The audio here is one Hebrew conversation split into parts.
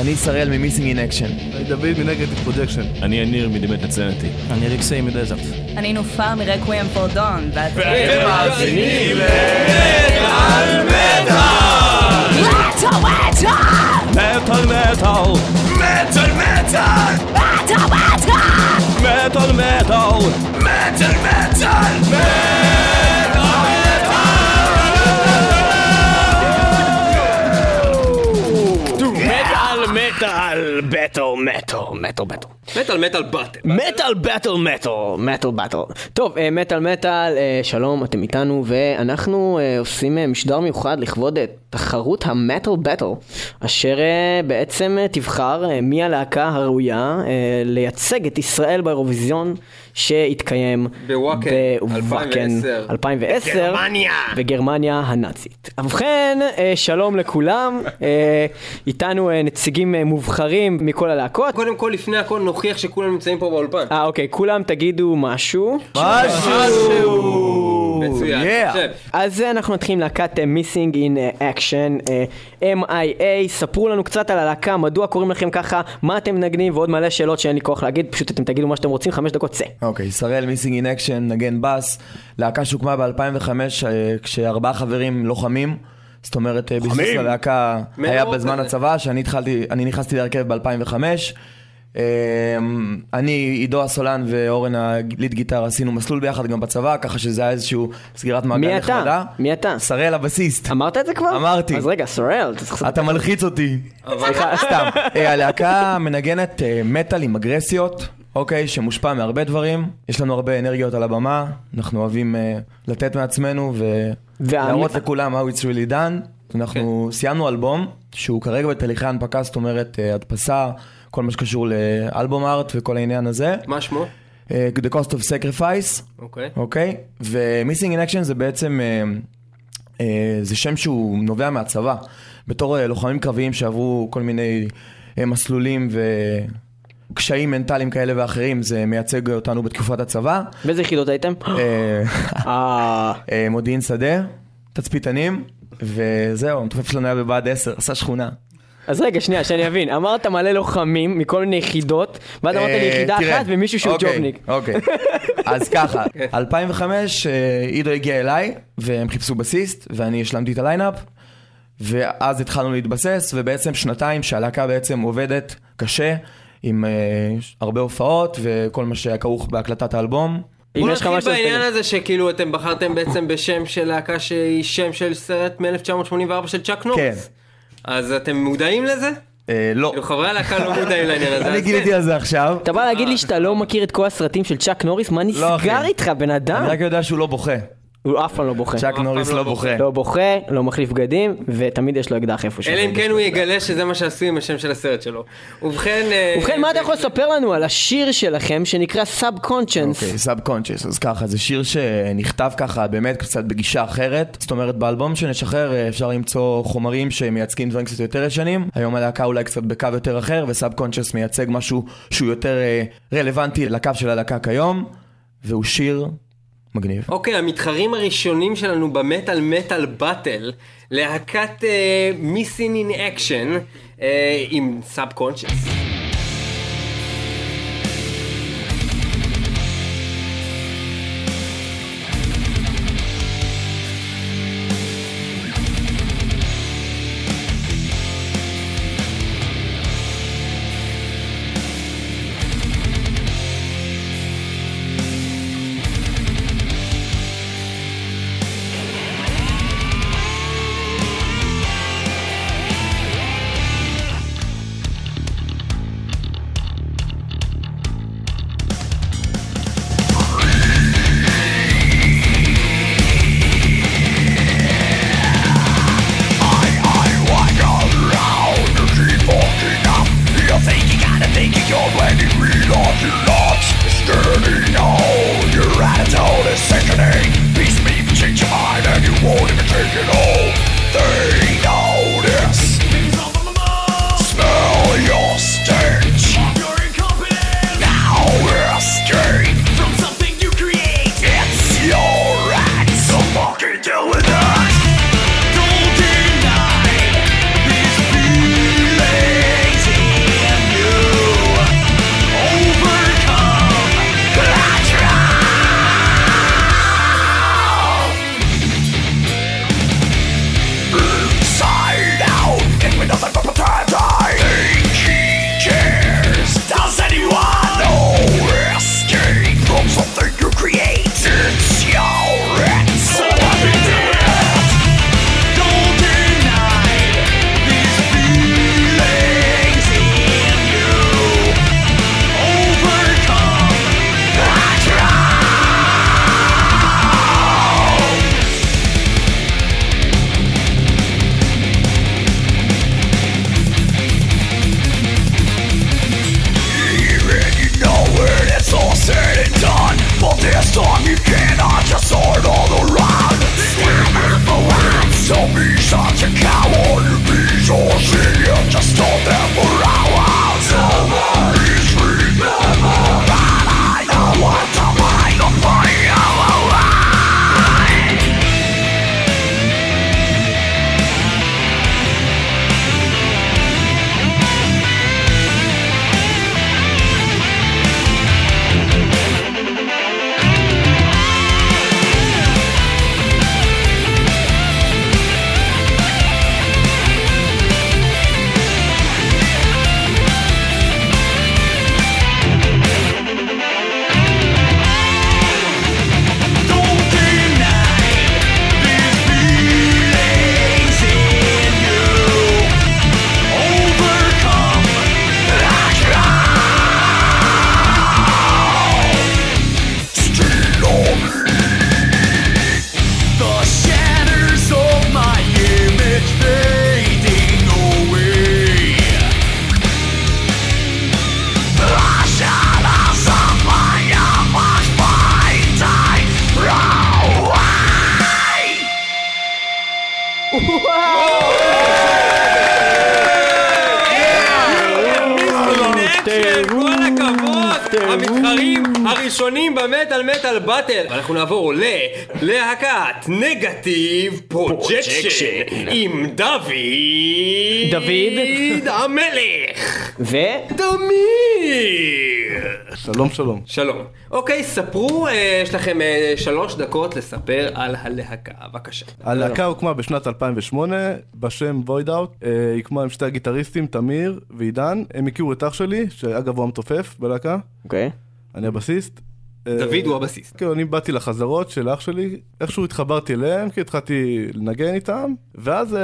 אני שראל ממיסינג אין אקשן. אני דוד מנגטיב פרוג'קשן. אני יניר מדמת נצנתי. אני אליקסי מדזרט. אני נופר מרקוויאם פור דון, ואתם מאזינים מטו מטו! מטאל מטאל! מטו מטו! מטאל מטאל! מטו מטו! מטאל מטאל בטל מטל מטל מטל מטאל מטאל באטל. מטאל בטל מטל מטל בטל טוב אה, מטאל מטאל אה, שלום אתם איתנו ואנחנו אה, עושים משדר מיוחד לכבוד תחרות המטל בטל אשר בעצם תבחר מי הלהקה הראויה לייצג את ישראל באירוויזיון שהתקיים בוואקן, בוואקן 2010. 2010 גרמניה. בגרמניה הנאצית. ובכן, אה, שלום לכולם, אה, איתנו אה, נציגים מובחרים מכל הלהקות. קודם כל, לפני הכל נוכיח שכולם נמצאים פה באולפן. אה, אוקיי, כולם תגידו משהו. מצוין. Yeah. אז אנחנו נתחיל עם להקת in Action, אה, MIA, ספרו לנו קצת על הלהקה, מדוע קוראים לכם ככה, מה אתם מנגנים ועוד מלא שאלות שאין לי כוח להגיד, פשוט אתם תגידו מה שאתם רוצים, חמש דקות צא. אוקיי, שראל Missing in Action, נגן בס, להקה שהוקמה ב-2005 כשארבעה חברים לוחמים. זאת אומרת, אה, ביסוס הלהקה היה בזמן. הצבא, שאני התחלתי, אני נכנסתי להרכב ב-2005. אני, עידו הסולן ואורן הליד גיטר עשינו מסלול ביחד גם בצבא, ככה שזה היה איזשהו סגירת מעגל נחמדה. מי אתה? שראל הבסיסט. אמרת את זה כבר? אמרתי. אז רגע, סורל, אתה מלחיץ אותי. סליחה, סתם. אה, הלהקה מנגנת אה, מטאל עם אגרסיות, אוקיי, שמושפע מהרבה דברים. יש לנו הרבה אנרגיות על הבמה, אנחנו אוהבים אה, לתת מעצמנו ולהראות לכולם how it's really done. אנחנו סיימנו אלבום שהוא כרגע בתהליכי הנפקה, זאת אומרת אה, הדפסה, כל מה שקשור לאלבום ארט וכל העניין הזה. מה שמו? אה, The Cost of Sacrifice. אוקיי. אוקיי? ו-Missing in Action זה בעצם, אה, אה, זה שם שהוא נובע מהצבא. בתור אה, לוחמים קרביים שעברו כל מיני אה, מסלולים וקשיים מנטליים כאלה ואחרים, זה מייצג אותנו בתקופת הצבא. באיזה יחידות הייתם? אה, אה... אה, מודיעין שדה, תצפיתנים, וזהו, המתופף שלנו היה בבה"ד 10, עשה שכונה. אז רגע, שנייה, שאני אבין. אמרת מלא לוחמים מכל מיני יחידות, ואז אמרת לי יחידה אחת ומישהו שהוא אוקיי, ג'ובניק. אוקיי, אז ככה, 2005 אה, עידו הגיע אליי, והם חיפשו בסיסט, ואני השלמתי את ה lineup, ואז התחלנו להתבסס, ובעצם שנתיים שהלהקה בעצם עובדת קשה, עם אה, הרבה הופעות, וכל מה שהיה כרוך בהקלטת האלבום. אם בוא יש לך נתחיל משהו... אז בעניין תגיד. הזה שכאילו אתם בחרתם בעצם בשם של להקה שהיא שם של סרט מ-1984 של צ'אק נוריס. אז אתם מודעים לזה? אה, לא, כאילו חברי הלהקה לא מודעים לעניין הזה. אני גיליתי כן. על זה עכשיו, אתה בא להגיד לי שאתה לא מכיר את כל הסרטים של צ'אק נוריס? מה נסגר אחי. איתך, בן אדם? אני רק יודע שהוא לא בוכה. הוא אף פעם לא בוכה. צ'אק נוריס לא לא בוכה. לא בוכה, לא מחליף בגדים, ותמיד יש לו אקדח איפה שהוא. אלא אם כן הוא יגלה שזה מה שעשו עם השם של הסרט שלו. ובכן... אה, ובכן, מה אתה יכול לספר לנו על השיר שלכם שנקרא Subconscious? אוקיי, Subconscious, אז ככה, זה שיר שנכתב ככה באמת קצת בגישה אחרת. זאת אומרת, באלבום שנשחרר אה, אפשר למצוא חומרים שמייצגים דברים קצת יותר ישנים. היום הלהקה אולי קצת בקו יותר אחר, ו Subconscious מייצג משהו שהוא יותר אה, רלוונטי לקו של הלהקה כיום, והוא שיר מגניב. אוקיי, המתחרים הראשונים שלנו במטאל מטאל Battle, להקת מיסין אין אקשן עם סאב קונצ'ס. שלום שלום. אוקיי, ספרו, אה, יש לכם אה, שלוש דקות לספר על הלהקה, בבקשה. הלהקה הוקמה בשנת 2008 בשם וויד אאוט. היא הוקמה עם שתי הגיטריסטים, תמיר ועידן. הם הכירו את אח שלי, שאגב הוא המתופף בלהקה. אוקיי. אני הבסיסט. דוד אה, הוא הבסיס. כן, אני באתי לחזרות של אח שלי, איכשהו התחברתי אליהם, כי התחלתי לנגן איתם, ואז אה,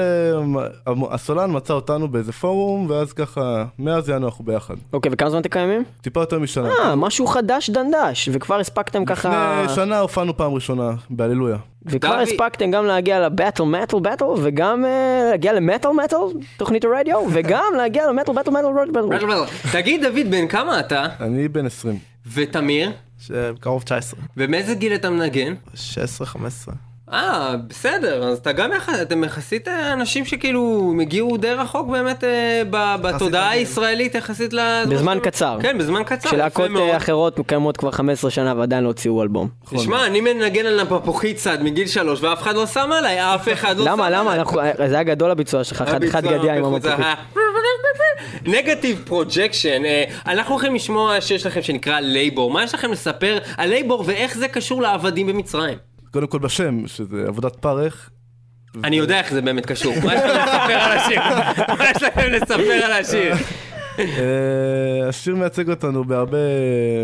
הסולן מצא אותנו באיזה פורום, ואז ככה, מאז יענו אנחנו ביחד. אוקיי, וכמה זמן אתם קיימים? טיפה יותר משנה. אה, משהו חדש דנדש, וכבר הספקתם ככה... לפני שנה הופענו פעם ראשונה, בהללויה. וכבר דוד- הספקתם גם להגיע לבטל מטל בטל, וגם להגיע למטל מטל, תוכנית הרדיו, וגם להגיע למטל בטל מטל בטל. תגיד דוד, בן כמה אתה? אני בן 20. ותמיר? קרוב 19. ומאיזה גיל אתה מנגן? 16-15. אה, בסדר, אז אתה גם יחד, אתם יחסית אה, אנשים שכאילו הגיעו די רחוק באמת אה, ב- בתודעה הישראלית יחסית ל... בזמן קצר. כן, בזמן קצר. מאוד. אה, אחרות קיימות כבר 15 שנה ועדיין לא הוציאו אלבום. תשמע, אני מנגן על מפוחית צד מגיל שלוש ואף אחד לא שם עליי, אף אחד לא שם למה, עליי. למה? אנחנו- אה, זה היה גדול הביצוע שלך, חד חד גדיא עם המפוחית. Negative Projection, אה, אנחנו הולכים לשמוע שיר שלכם שנקרא Labor, מה יש לכם לספר על Labor ואיך זה קשור לעבדים במצרים? קודם כל בשם, שזה עבודת פרך. אני יודע איך זה באמת קשור, מה יש לכם לספר על השיר? מה יש לכם לספר על השיר? אה, השיר מייצג אותנו בהרבה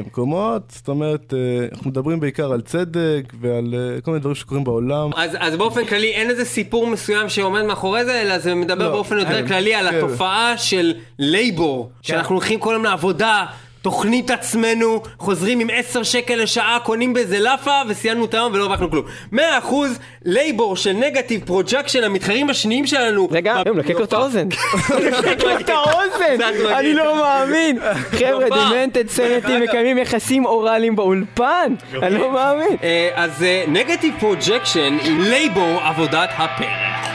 מקומות, זאת אומרת, אה, אנחנו מדברים בעיקר על צדק ועל אה, כל מיני דברים שקורים בעולם. אז, אז באופן כללי אין איזה סיפור מסוים שעומד מאחורי זה, אלא זה מדבר לא, באופן יותר כן, כללי על כן. התופעה של Labor, שאנחנו הולכים כל היום לעבודה, טוחנים את עצמנו, חוזרים עם 10 שקל לשעה, קונים באיזה לאפה וסיימנו את היום ולא הרווחנו כלום. 100% Labor של Negative Projection, המתחרים השניים שלנו. רגע, הוא לקק לו את האוזן. לקק לו את האוזן! אני לא מאמין! חבר'ה, נופע. Demented Sanity מקיימים יחסים אוראליים באולפן! אני לא מאמין! אה, אז Negative Projection עם Labor עבודת הפרך.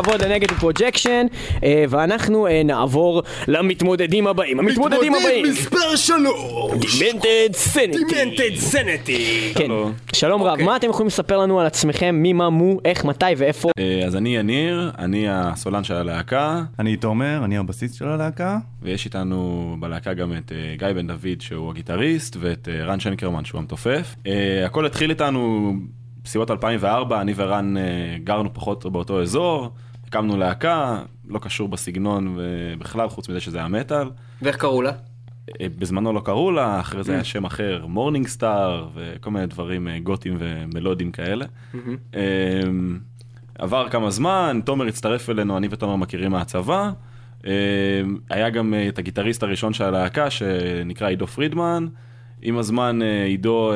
הכבוד ל Negative Projection, ואנחנו אה, נעבור למתמודדים הבאים. המתמודדים הבאים. מספר שלוש! Demented Sanity. Demented Sanity! כן. שלום רב, אוקיי. מה אתם יכולים לספר לנו על עצמכם? מי, מה, מו, איך, מתי ואיפה? אה, אז אני יניר, אני הסולן של הלהקה, אני תומר, אני הבסיסט של הלהקה. ויש איתנו בלהקה גם את אה, גיא בן דוד שהוא הגיטריסט, ואת אה, רן שנקרמן שהוא המתופף. אה, הכל התחיל איתנו בסביבות 2004, אני ורן אה, גרנו פחות או באותו אזור, הקמנו להקה, לא קשור בסגנון ובכלל, חוץ מזה שזה היה מטאל. ואיך קראו לה? אה, בזמנו לא קראו לה, אחרי זה היה שם אחר, Morning Star, וכל מיני דברים אה, גותיים ומלודיים כאלה. אה, עבר כמה זמן, תומר הצטרף אלינו, אני ותומר מכירים מהצבא. היה גם את הגיטריסט הראשון של הלהקה, שנקרא עידו פרידמן. עם הזמן עידו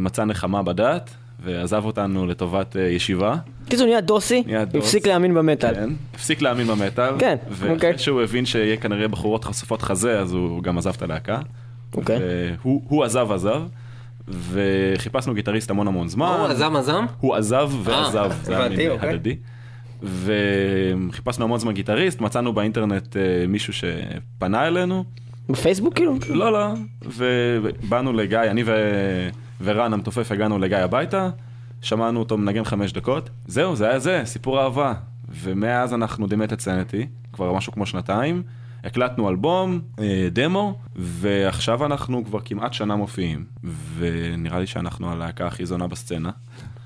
מצא נחמה בדת, ועזב אותנו לטובת אה, ישיבה. קיצור נהיה דוסי. הפסיק להאמין במטאל. כן, הפסיק להאמין במטאל. כן, ואחרי אוקיי. שהוא הבין שיהיה כנראה בחורות חשופות חזה, אז הוא גם עזב את הלהקה. אוקיי. והוא הוא עזב עזב, וחיפשנו גיטריסט המון המון זמן. הוא עזם עזם? הוא עזב ועזב, זה היה מין אוקיי. הדדי. וחיפשנו המון זמן גיטריסט, מצאנו באינטרנט אה, מישהו שפנה אלינו. בפייסבוק כאילו? לא, לא. ובאנו לגיא, אני ו... ורן המתופף הגענו לגיא הביתה, שמענו אותו מנגן חמש דקות, זהו, זה היה זה, סיפור אהבה. ומאז אנחנו דימטד סנטי, כבר משהו כמו שנתיים. הקלטנו אלבום, אה, דמו, ועכשיו אנחנו כבר כמעט שנה מופיעים. ונראה לי שאנחנו הלהקה הכי זונה בסצנה.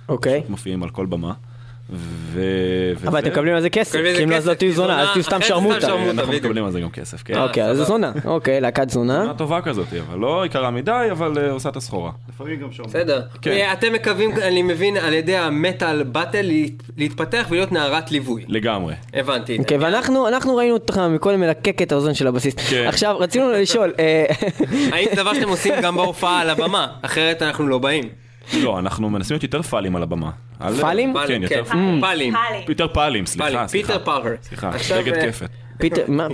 אוקיי. מופיעים על כל במה. ו... אבל וזה- אתם מקבלים על זה כסף, כי אם לא תהיו זונה, אז תהיו סתם שרמוטה. שרמוטה. אנחנו. מקבלים על זה גם כסף, כן. אוקיי, אז זה זונה. אוקיי, להקת זונה. זונה טובה כזאת, אבל לא יקרה מדי, אבל אה, עושה את הסחורה. לפעמים גם שומעים. בסדר. כן. אה, אתם מקווים, אני מבין, על ידי המטאל באטל להת- להתפתח ולהיות נערת ליווי. לגמרי. הבנתי. אוקיי, ואנחנו אנחנו ראינו אותך מקודם מלקק את האוזן של הבסיסט. כן. עכשיו, רצינו לשאול, אה, האם זה דבר שאתם עושים גם בהופעה על הבמה? אחרת אנחנו לא באים. לא, אנחנו מנסים להיות יותר פאלים על הבמה. פאלים? כן, יותר פאלים. פאלים. יותר פאלים, סליחה. פיטר פארקר. סליחה, נגד אה, כפת.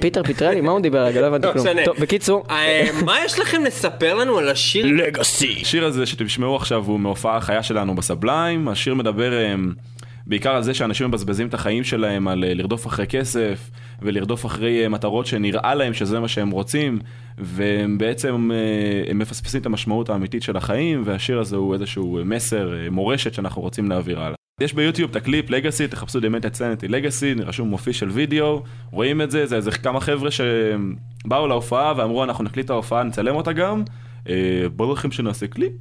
פיטר, פיטרלי? מה הוא דיבר רגע? לא הבנתי לא כלום. טוב, בקיצור. אה, מה יש לכם לספר לנו על השיר? לגאסי. השיר הזה שתשמעו עכשיו הוא מהופעה החיה שלנו בסבליים. השיר מדבר em, בעיקר על זה שאנשים מבזבזים את החיים שלהם על אה, לרדוף אחרי כסף ולרדוף אחרי אה, מטרות שנראה להם שזה מה שהם רוצים והם בעצם אה, הם מפספסים את המשמעות האמיתית של החיים והשיר הזה הוא איזשהו מסר, אה, מורשת שאנחנו רוצים להעביר הלאה. יש ביוטיוב את הקליפ לגאסי, תחפשו דמנטד סנטי לגאסי, רשום מופיע של וידאו, רואים את זה, זה איזה כמה חבר'ה שבאו להופעה ואמרו אנחנו נקליט את ההופעה, נצלם אותה גם, בואו לכם שנעשה קליפ,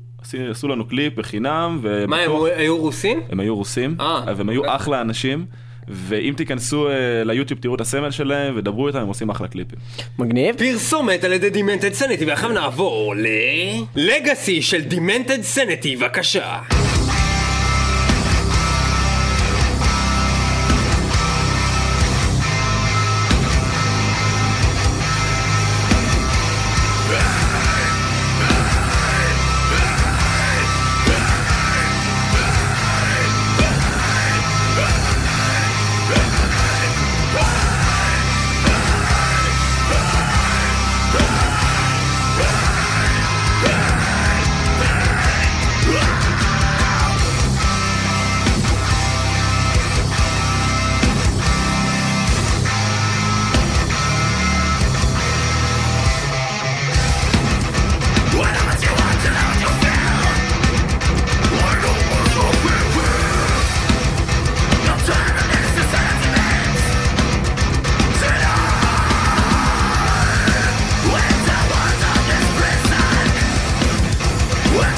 עשו לנו קליפ בחינם, מה, הם היו רוסים? הם היו רוסים. והם היו אחלה אנשים, ואם תיכנסו אה, ליוטיוב תראו את הסמל שלהם ודברו איתם, הם עושים אחלה קליפים. מגניב. פרסומת על ידי Demented Sanity, ועכשיו נעבור ל... Legacy של Demented Sanity, בבקשה.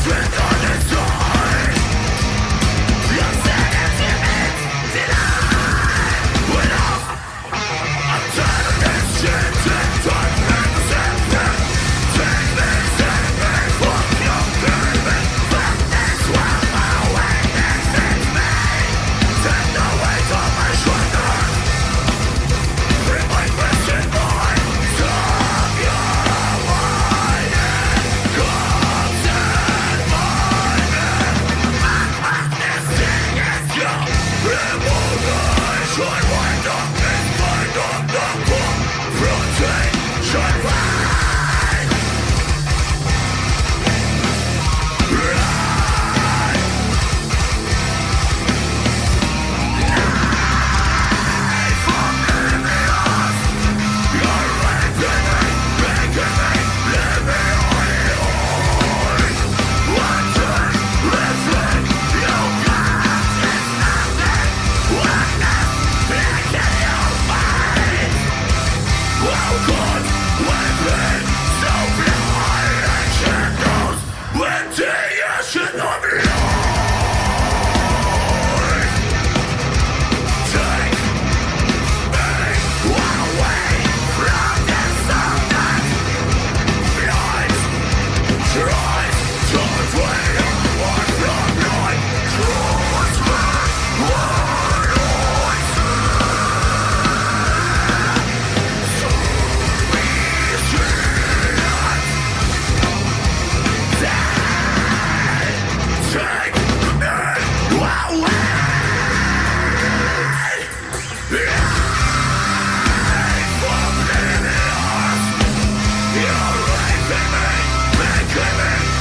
surrender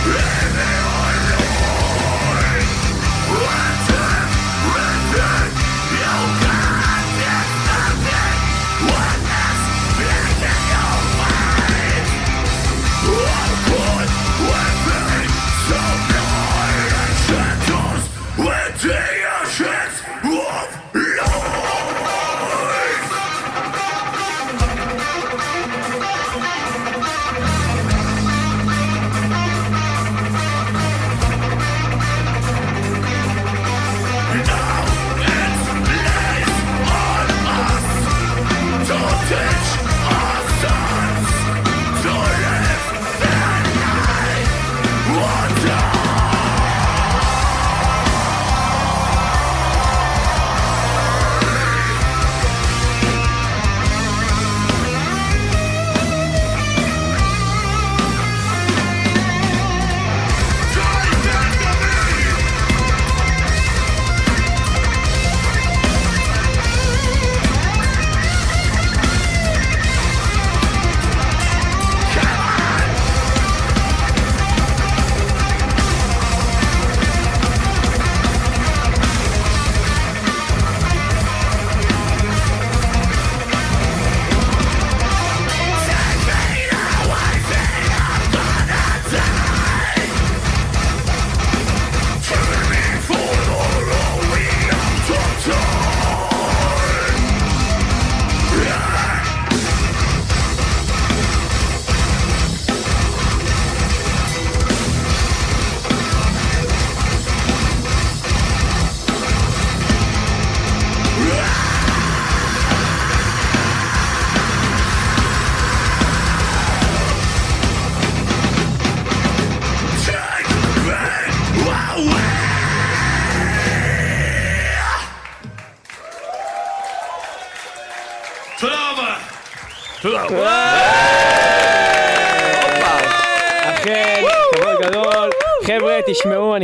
Living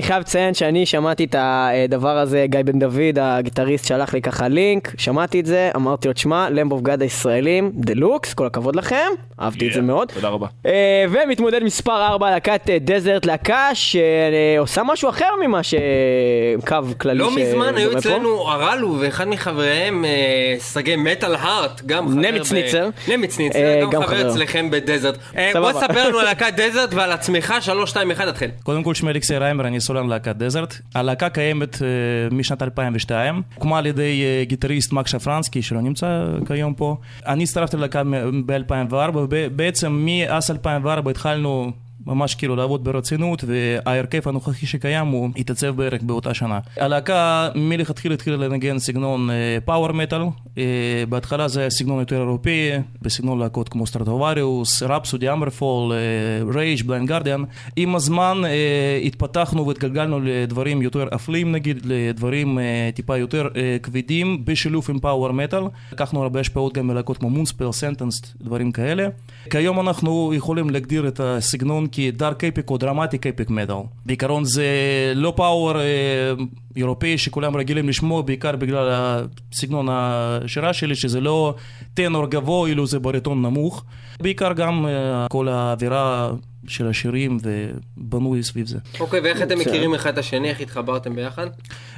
חייב לציין שאני שמעתי את הדבר הזה, גיא בן דוד, הגיטריסט, שלח לי ככה לינק, שמעתי את זה, אמרתי לו, תשמע, למב אוף גאד הישראלים, דה לוקס, כל הכבוד לכם, אהבתי את זה מאוד. תודה רבה. אה, ומתמודד מספר 4, להקת אה, דזרט, להקה שעושה משהו אחר ממה שקו כללי לא מזמן היו. אצלנו הרלו ואחד מחבריהם, אה, סגי מטאל הארט, גם חבר... נמיץ ב- ניצר. נמיץ ניצר, אה, גם גם חבר חבר. אצלכם בדזרט. אה, בוא. תספר לנו על להקת דזרט ועל עצמך, 3, 2, 1, תתחיל. קודם כל שמי אלכסי ריימר, אני סולן להקת Desert. הלהקה קיימת אה, משנת 2002, הוקמה על ידי אה, גיטריסט מקס שפרנסקי שלא נמצא כיום פה. אני הצטרפתי ללהקה ב-2004, ובעצם מאז 2004 התחלנו ממש כאילו לעבוד ברצינות, וההרכב הנוכחי שקיים הוא התעצב בערך באותה שנה. הלהקה מלכתחילה התחילה לנגן סגנון power metal, בהתחלה זה היה סגנון יותר אירופאי, בסגנון להקות כמו Stratovarius, Rhapsody, HammerFall, Rage, Blind Guardian. עם הזמן אה, התפתחנו והתגלגלנו לדברים יותר אפלים נגיד, לדברים אה, טיפה יותר אה, כבדים, בשילוב עם power metal. לקחנו הרבה השפעות גם מלהקות כמו Moonspell, Sentenced, דברים כאלה. כיום אנחנו יכולים להגדיר את הסגנון כ dark epic או dramatic epic metal. בעיקרון זה לא power אירופאי שכולם רגילים לשמוע, בעיקר בגלל הסגנון השירה שלי, שזה לא טנור גבוה, אילו זה בריטון נמוך. בעיקר גם כל האווירה של השירים ובנוי סביב זה. אוקיי, ואיך אתם מצוין. מכירים אחד את השני, איך התחברתם ביחד?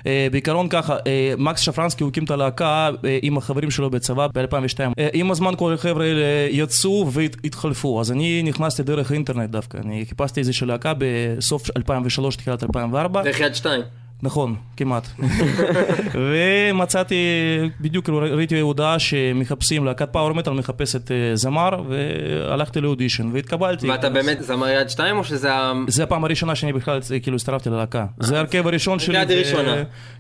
אה, בעיקרון ככה, אה, מקס שפרנסקי הוא הקים את הלהקה אה, עם החברים שלו בצבא ב-2002. עם הזמן כל החבר'ה האלה יצאו והתחלפו, אז אני נכנסתי דרך האינטרנט דווקא. אני חיפשתי איזושהי להקה בסוף 2003, תחילת 2004. דרך יד שתיים. נכון, כמעט. ומצאתי, בדיוק כאילו ראיתי הודעה שמחפשים, להקת פאוור מטאל מחפשת אה, זמר, והלכתי לאודישן והתקבלתי. ואתה באמת זמר יד שתיים או שזה ה... זה הפעם הראשונה שאני בכלל אה, כאילו הצטרפתי ללהקה. זה ההרכב הראשון שלי. יד ראשונה.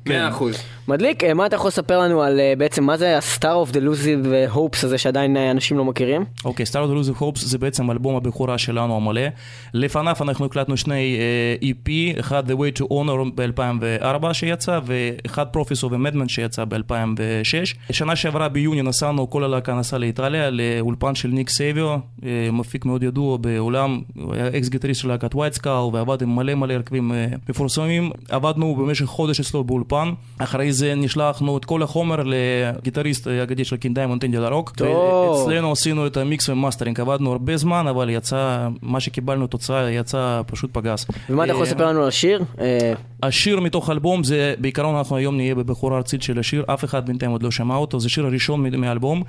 כן. מאה אחוז. מדליק, אה, מה אתה יכול לספר לנו על אה, בעצם מה זה ה-Star of the Elusive Hopes הזה שעדיין אה, אנשים לא מכירים? אוקיי, סטאר דלוז הופס זה בעצם אלבום הבכורה שלנו המלא. לפניו אנחנו הקלטנו שני אה, EP, אחד The Way to Honor ב-2004 שיצא, ואחד a Madman שיצא ב-2006. שנה שעברה ביוני נסענו, כל הלהקה נסעה לאיטליה, לאולפן של ניק סייביו, אה, מפיק מאוד ידוע בעולם, הוא היה אקס גיטריסט של להקת White Skull, ועבד עם מלא מלא הרכבים אה, מפורסמים. עבדנו במשך חודש אצלו באולפן, אחרי זה נשלחנו את כל החומר לגיטריסט האגדי של King Diamond, אנדי לרוק. טוב. ואצלו עשינו את ה mix ו mastering, עבדנו הרבה זמן, אבל יצא, מה שקיבלנו תוצאה יצא פשוט פגז. ומה אתה יכול אה, לספר לנו על השיר? אה, השיר מתוך האלבום זה, בעיקרון אנחנו היום נהיה בבכורה ארצית של השיר, אף אחד בינתיים עוד לא שמע אותו, זה השיר הראשון מהאלבום,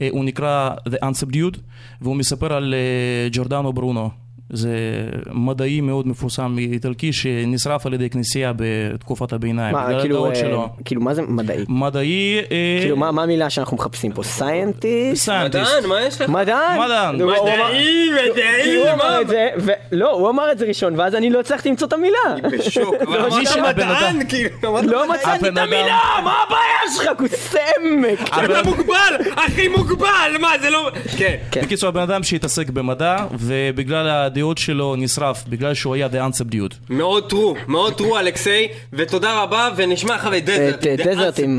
אה, הוא נקרא The Unsubdued, והוא מספר על אה, ג'ורדנו ברונו. זה מדעי מאוד מפורסם איטלקי שנשרף על ידי כנסייה בתקופת הביניים, מה, כאילו, אה, שלו. כאילו, מה זה מדעי? מדעי... אה, כאילו, מה מה המילה שאנחנו מחפשים פה? Scientist? Scientist. מדען, מה יש לך? מדען? מדען. מדעי, מדעי, הוא אמר מה? את זה, ו- לא, הוא אמר את זה ראשון, ואז אני לא הצלחתי למצוא את המילה. בשוק, אבל מי אמרת שהבן מדען, אדם- כאילו, לא מצאתי את המילה, מה הבעיה שלך? כוסמק. אתה מוגבל, הכי מוגבל, מה זה לא... כן. בקיצור, הבן אדם שהתעסק במדע, ובגלל הדעות שלו נשרף, בגלל שהוא היה The Unsubdued. מאוד true, מאוד true אלכסיי, ותודה רבה, ונשמע אחרי Desert. אה, The Desert עם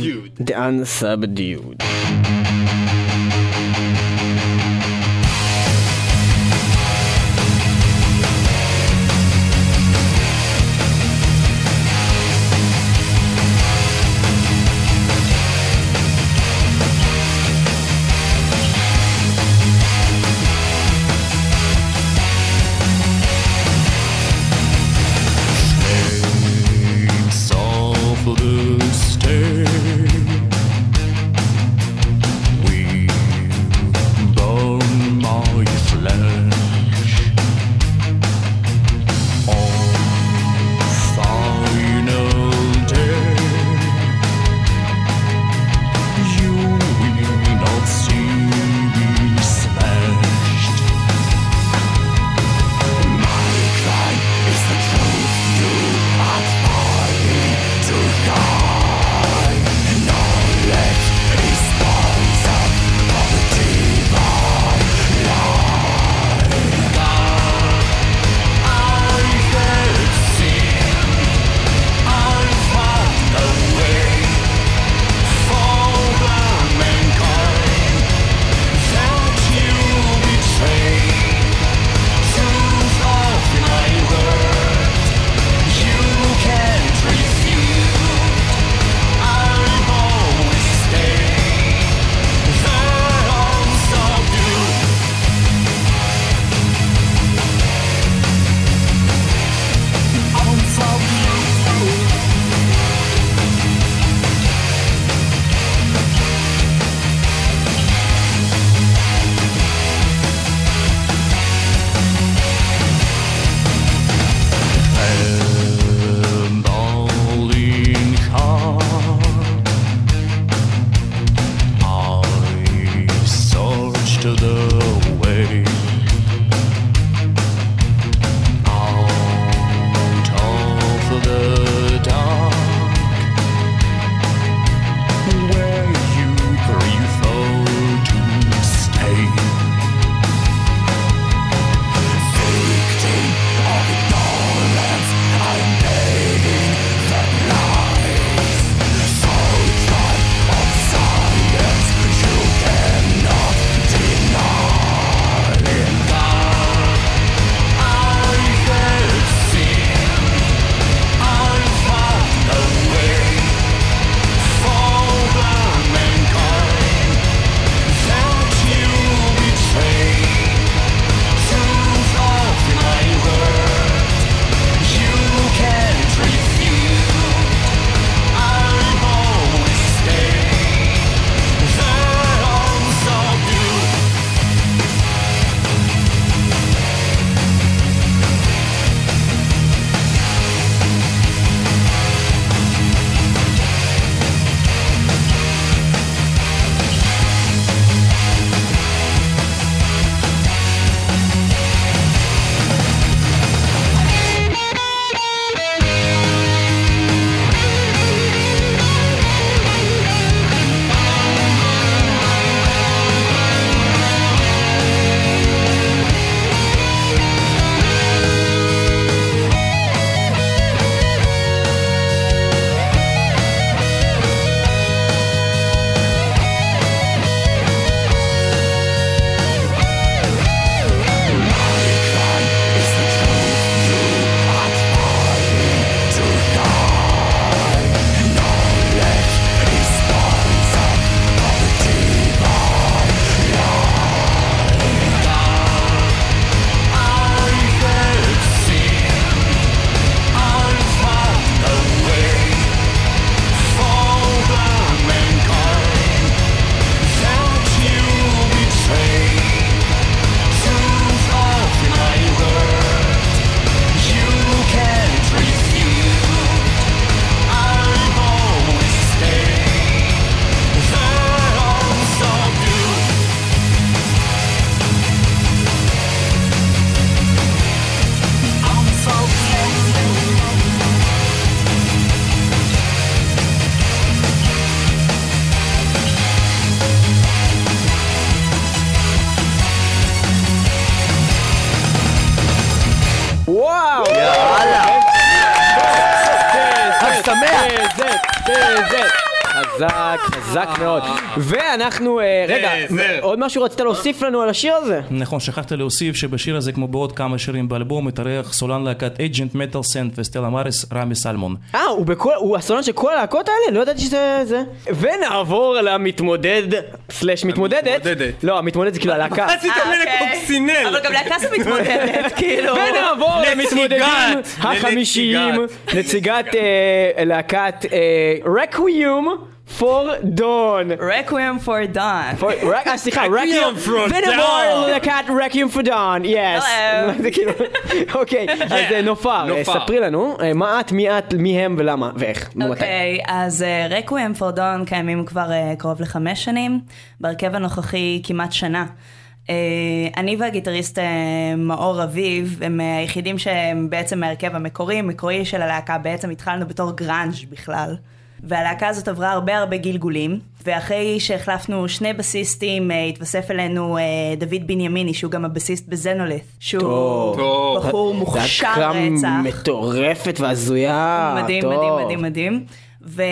ואנחנו, אה, רגע, זה. עוד משהו רצית להוסיף לנו על השיר הזה? נכון, שכחתי להוסיף שבשיר הזה, כמו בעוד כמה שירים באלבום, מתארח סולן להקת אייג'נט מטל סנט וסטלה מאריס, רמי סלמון. אה, הוא הסולן של כל הלהקות האלה? לא ידעתי שזה זה. ונעבור למתמודד, סלאש מתמודדת. לא, המתמודדת זה כאילו הלהקה. עשית ממנה אוקיי. קוקסינל. אבל גם להקה זה מתמודדת, כאילו. ונעבור למתמודדים החמישיים. נציגת אה, להקת רקוויום פור דון. רקוויאם פור דון. סליחה, Requiem רקיום, for Dawn. ללהקת רקיום פור דון, יס. Hello. זה כאילו, אוקיי, אז אה, נופר, אה, נופר. ספרי לנו, אה, מה את, מי את, מי הם ולמה, ואיך, ומתי. אוקיי, אז רקוויאם פור דון קיימים כבר קרוב לחמש שנים, בהרכב הנוכחי כמעט שנה. אה, אני והגיטריסט אה, מאור אביב הם אה, היחידים שהם בעצם מההרכב המקורי, מקורי של הלהקה, בעצם התחלנו בתור גראנז' בכלל. והלהקה הזאת עברה הרבה הרבה גלגולים, ואחרי שהחלפנו שני בסיסטים, אה, התווסף אלינו אה, דוד בנימיני, שהוא גם הבסיסט בזנולית, שהוא טוב. בחור מוכשר רצח. מטורפת והזויה. מדהים, טוב. מדהים, מדהים, מדהים. ו...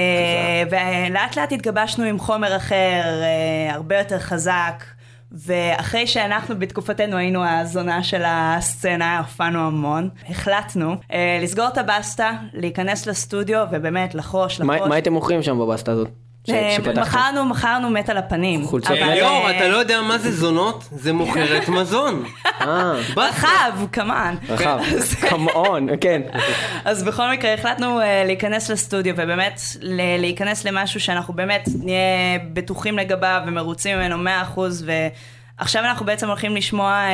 ולאט לאט התגבשנו עם חומר אחר, אה, הרבה יותר חזק. ואחרי שאנחנו בתקופתנו היינו הזונה של הסצנה, הופענו המון, החלטנו אה, לסגור את הבסטה, להיכנס לסטודיו ובאמת לחרוש, מה לחרוש. מה הייתם מוכרים שם בבסטה הזאת? אה? מכרנו, מכרנו מת על הפנים. חולצות אבל, מת? ליאור, אה, אתה לא יודע מה זה זונות? זה מוכרת מזון. אה, רחב, כמובן. רחב. קמאון, כן. אז בכל מקרה החלטנו להיכנס לסטודיו ובאמת להיכנס למשהו שאנחנו באמת נהיה בטוחים לגביו ומרוצים ממנו 100% ועכשיו אנחנו בעצם הולכים לשמוע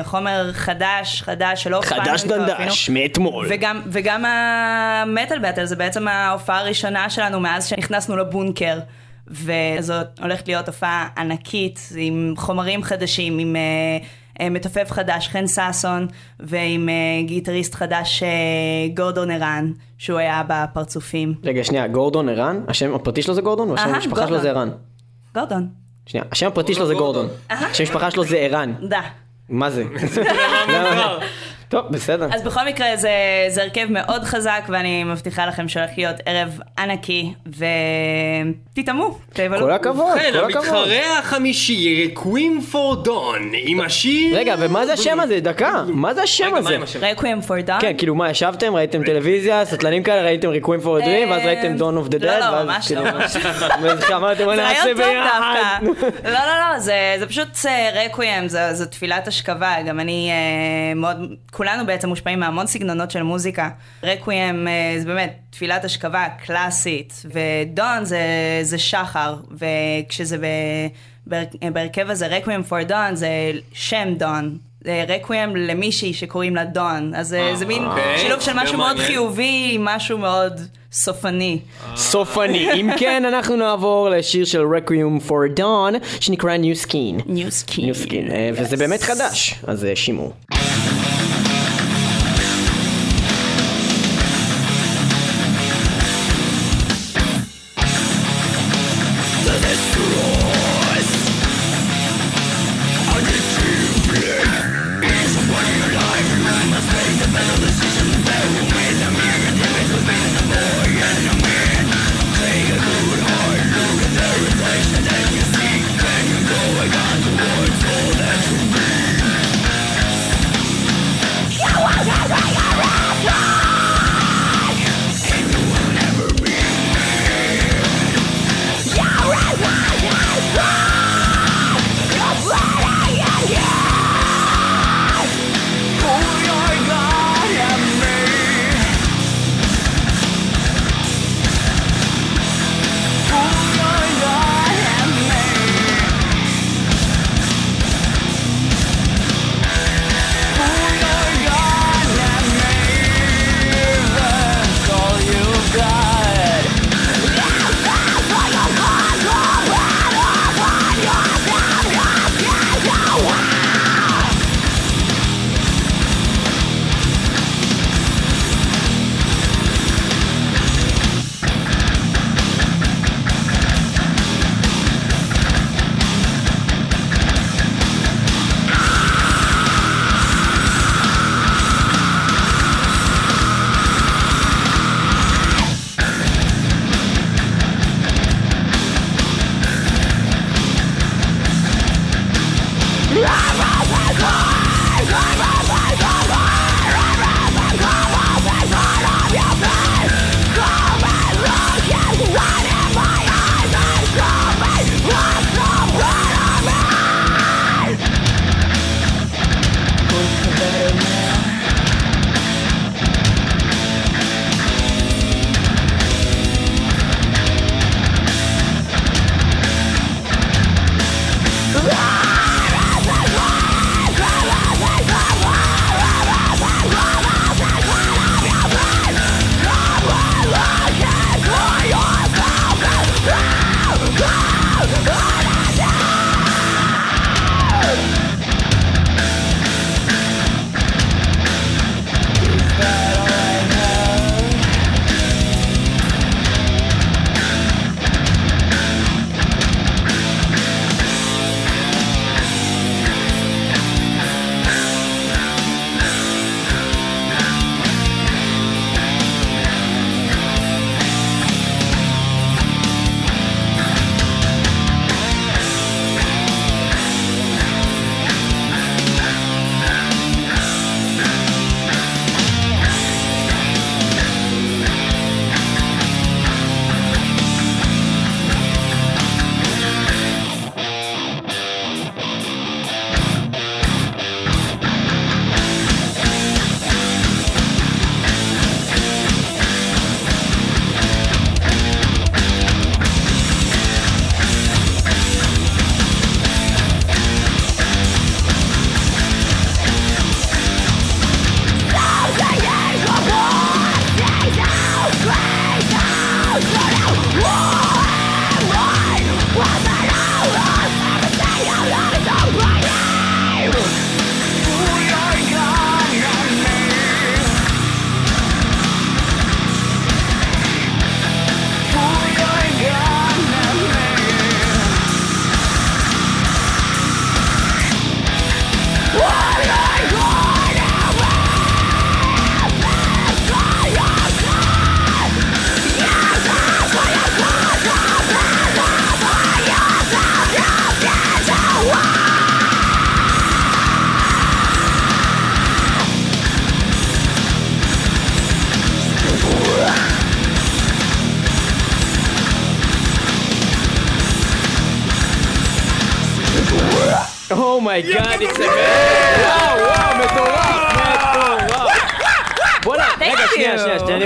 uh, חומר חדש, חדש שלא הופענו חדש דנדש, אפילו. מאתמול. וגם, וגם המטאל באטל זה בעצם ההופעה הראשונה שלנו מאז שנכנסנו לבונקר. וזאת הולכת להיות הופעה ענקית עם חומרים חדשים, עם uh, uh, מתופף חדש, חן ששון, ועם uh, גיטריסט חדש, uh, גורדון ערן, שהוא היה בפרצופים. רגע, שנייה, גורדון ערן? השם הפרטי שלו זה גורדון? או השם המשפחה שלו. זה ערן? גורדון, שנייה, השם הפרטי שלו זה גורדון. השם המשפחה שלו זה ערן. דה. מה זה? טוב, בסדר. אז בכל מקרה זה, זה הרכב מאוד חזק, ואני מבטיחה לכם שהולך להיות ערב ענקי, ותתאמו, תבלו. כל הכבוד, כן, כל הכבוד. המתחרה החמישי, קווים פור דון, עם השיר... רגע, ומה זה השם הזה? דקה, מה זה השם הזה? רקוויאם פור דון. כן, כאילו מה, ישבתם, ראיתם טלוויזיה, סטלנים כאלה, ראיתם ריקווים פור הדרים, ואז ראיתם דון אוף דה לא, דד, לא, ואז ממש כאילו... לא, ממש ואז אמרתם, בוא זה נעשה ביחד. דווקא. לא, לא, לא, זה, זה פשוט אה, זו, זו תפילת השכבה. גם אני אה, מאוד, כולנו בעצם מושפעים מהמון סגנונות של מוזיקה. רקוויאם אה, זה באמת תפילת השכבה קלאסית, ודון זה, זה שחר, וכשזה ב, בהרכב הזה, רקוויאם פור דון זה שם דון. זה רקוויאם למישהי שקוראים לה דון, אז אה, זה מין אוקיי, שילוב של משהו מאוד מעניין. חיובי משהו מאוד סופני. סופני. אם כן, אנחנו נעבור לשיר של Requiem for Dawn, שנקרא New Skin. New Skin. New Skin, אה, וזה באמת חדש, אז אה,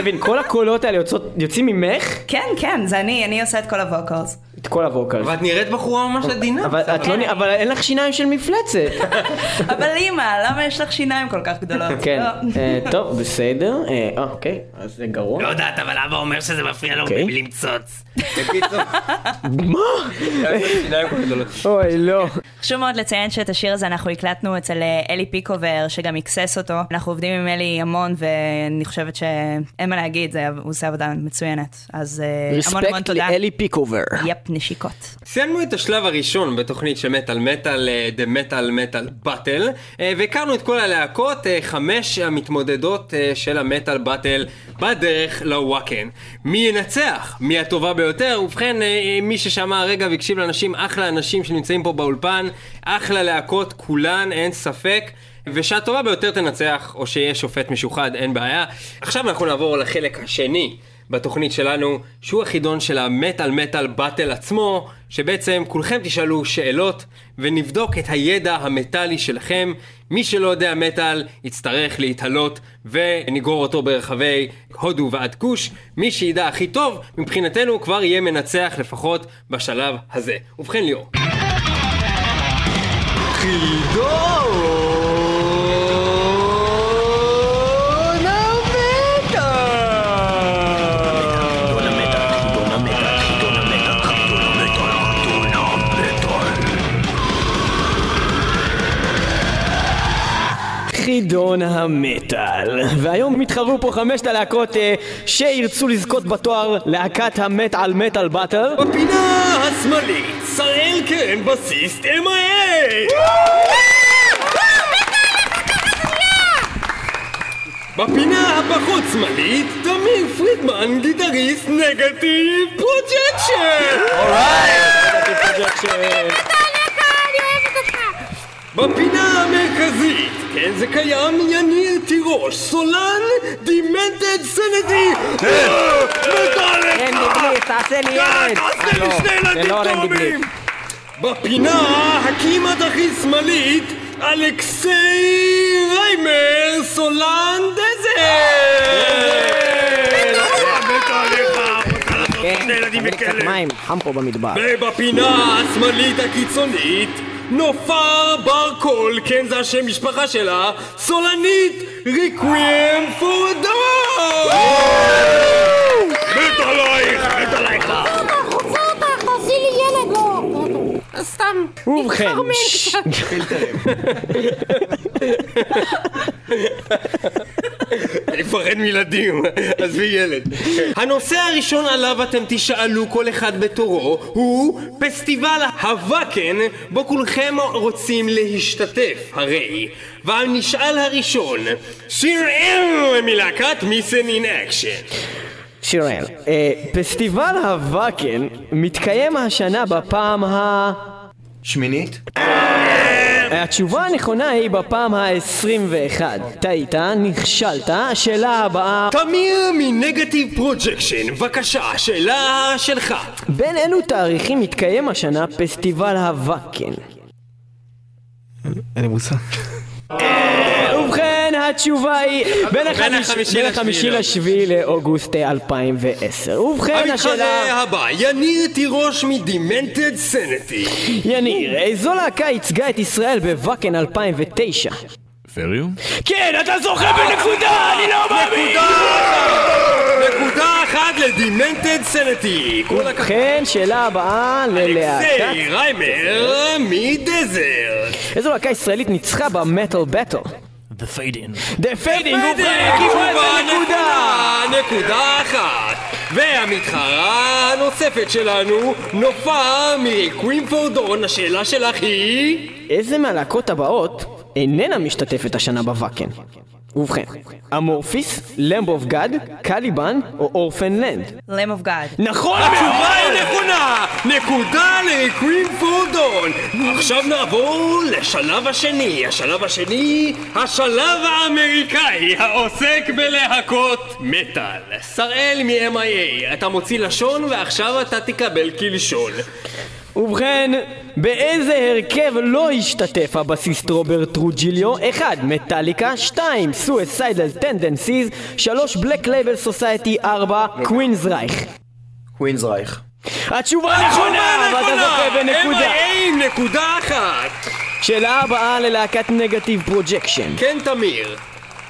מבין, כל הקולות האלה יוצאות- יוצאים ממך? כן, כן, זה אני, אני עושה את כל ה vocals. את כל ה vocals. ואת נראית בחורה ממש עדינה. אבל את לא נ- אבל אין לך שיניים של מפלצת. אבל אימא, למה יש לך שיניים כל כך גדולות? כן, לא. אה, טוב, בסדר. אה, אה, אוקיי, אז זה גרוע. לא יודעת, אבל אבא אומר שזה מפריע לו אוקיי. למצוץ. בקיצור, מה? אוי, לא. חשוב מאוד לציין שאת השיר הזה אנחנו הקלטנו אצל אה, אלי פיקובר, שגם מיקסס אותו. אנחנו עובדים עם אלי המון, ואני חושבת שאין מה להגיד, זה- הוא עושה עבודה מצוינת. אז אה, המון המון רספקט תודה. לאלי פיקובר. יפ, נשיקות. סיימנו את השלב הראשון בתוכנית של מטאל מטאל, אה, The Metal Metal Battle, והכרנו את כל הלהקות, חמש המתמודדות של המטאל באטל בדרך לוואקן. מי ינצח? מי הטובה ביותר? ובכן, מי ששמע הרגע והקשיב לאנשים, אחלה אנשים שנמצאים פה באולפן, אחלה להקות, כולן, אין ספק. ושהטובה ביותר תנצח, או שיהיה שופט משוחד, אין בעיה. עכשיו אנחנו נעבור לחלק השני בתוכנית שלנו, שהוא החידון של המטאל מטאל באטל עצמו, שבעצם כולכם תשאלו שאלות, ונבדוק את הידע המטאלי שלכם. מי שלא יודע מטאל, יצטרך להתעלות, ונגרור אותו ברחבי הודו ועד כוש. מי שידע הכי טוב, מבחינתנו כבר יהיה מנצח לפחות בשלב הזה. ובכן ליאור. go חידון המטאל. והיום הם יתחרו פה חמשת הלהקות אה, שירצו לזכות בתואר להקת המטאל Metal Battle. בפינה השמאלית, שראל קרן בסיסט MIA! בפינה הפחות שמאלית, תמיר פרידמן, גיטריסט Negative Projection! בפינה המרכזית, כן זה קיים, יניר תירוש, סולן, דימנטד סנדי! רנדי בליף, תעשה לי ילד! תעשה אה, לי לא, שני ילדים לא רנדי תאומים! בפינה הכמעט הכי שמאלית, אלכסיי ריימר סולן דזר! כן, תביא קצת מים, חם פה במדבר. ובפינה השמאלית הקיצונית, נופר בר קול, כן זה השם משפחה שלה, סולנית ריקוויאם פור דור! מת עלייך, מת עלייך! ובכן, אני מפחד מילדים, עזבי ילד. הנושא הראשון עליו אתם תשאלו כל אחד בתורו הוא פסטיבל הוואקן בו כולכם רוצים להשתתף הרי. והנשאל הראשון, שיראל מלהקת Missing in Action. שיראל, אה, פסטיבל הוואקן מתקיים השנה בפעם ה... שמינית? התשובה הנכונה היא בפעם ה-21. טעית, נכשלת, השאלה הבאה... תמיר מ Negative Projection, בבקשה, שאלה שלך. בין אילו תאריכים מתקיים השנה פסטיבל הוואקן? אין לי מושג. התשובה היא בין החמיש- החמישי החמישי לשביעי לאוגוסט אה, 2010. ובכן, השאלה... המתחרה הבא, יניר תירוש מדימנטד סנטי. יניר, איזו להקה ייצגה את ישראל בוואקן 2009? פריום? כן, אתה זוכה בנקודה, אני לא מאמין! נקודה אחת! נקודה אחת לדימנטד סנטי. ובכן, שאלה הבאה ללהקת... אלכסיי ריימר מדזר. איזו להקה ישראלית ניצחה במטל בטל? The Fading. The Fading, קיבלו איזה נקודה! נקודה אחת. והמתחרה הנוספת שלנו, נופר מקווינפורדון, השאלה שלך היא... איזה מהלהקות הבאות איננה משתתפת השנה בוואקן? ובכן, Amorphis, Lamb of God, Caliban או Orphaned Land? Lamb of God. נכון התשובה היא נכונה! נקודה ל Requiem for Dawn! עכשיו נעבור לשלב השני. השלב השני, השלב האמריקאי, העוסק בלהקות מטאל. שראל מ-MIA, אתה מוציא לשון ועכשיו אתה תקבל קלשון. ובכן, באיזה הרכב לא השתתף הבסיסט רוברט טרוג'יליו? 1. מטאליקה 2. Suicidal Tendencies 3. Black Label Society 4. Queensrÿche Queensrÿche. התשובה נכונה! ואתה זוכה בנקודה אין, נקודה אחת! שאלה הבאה ללהקת Negative Projection כן, תמיר.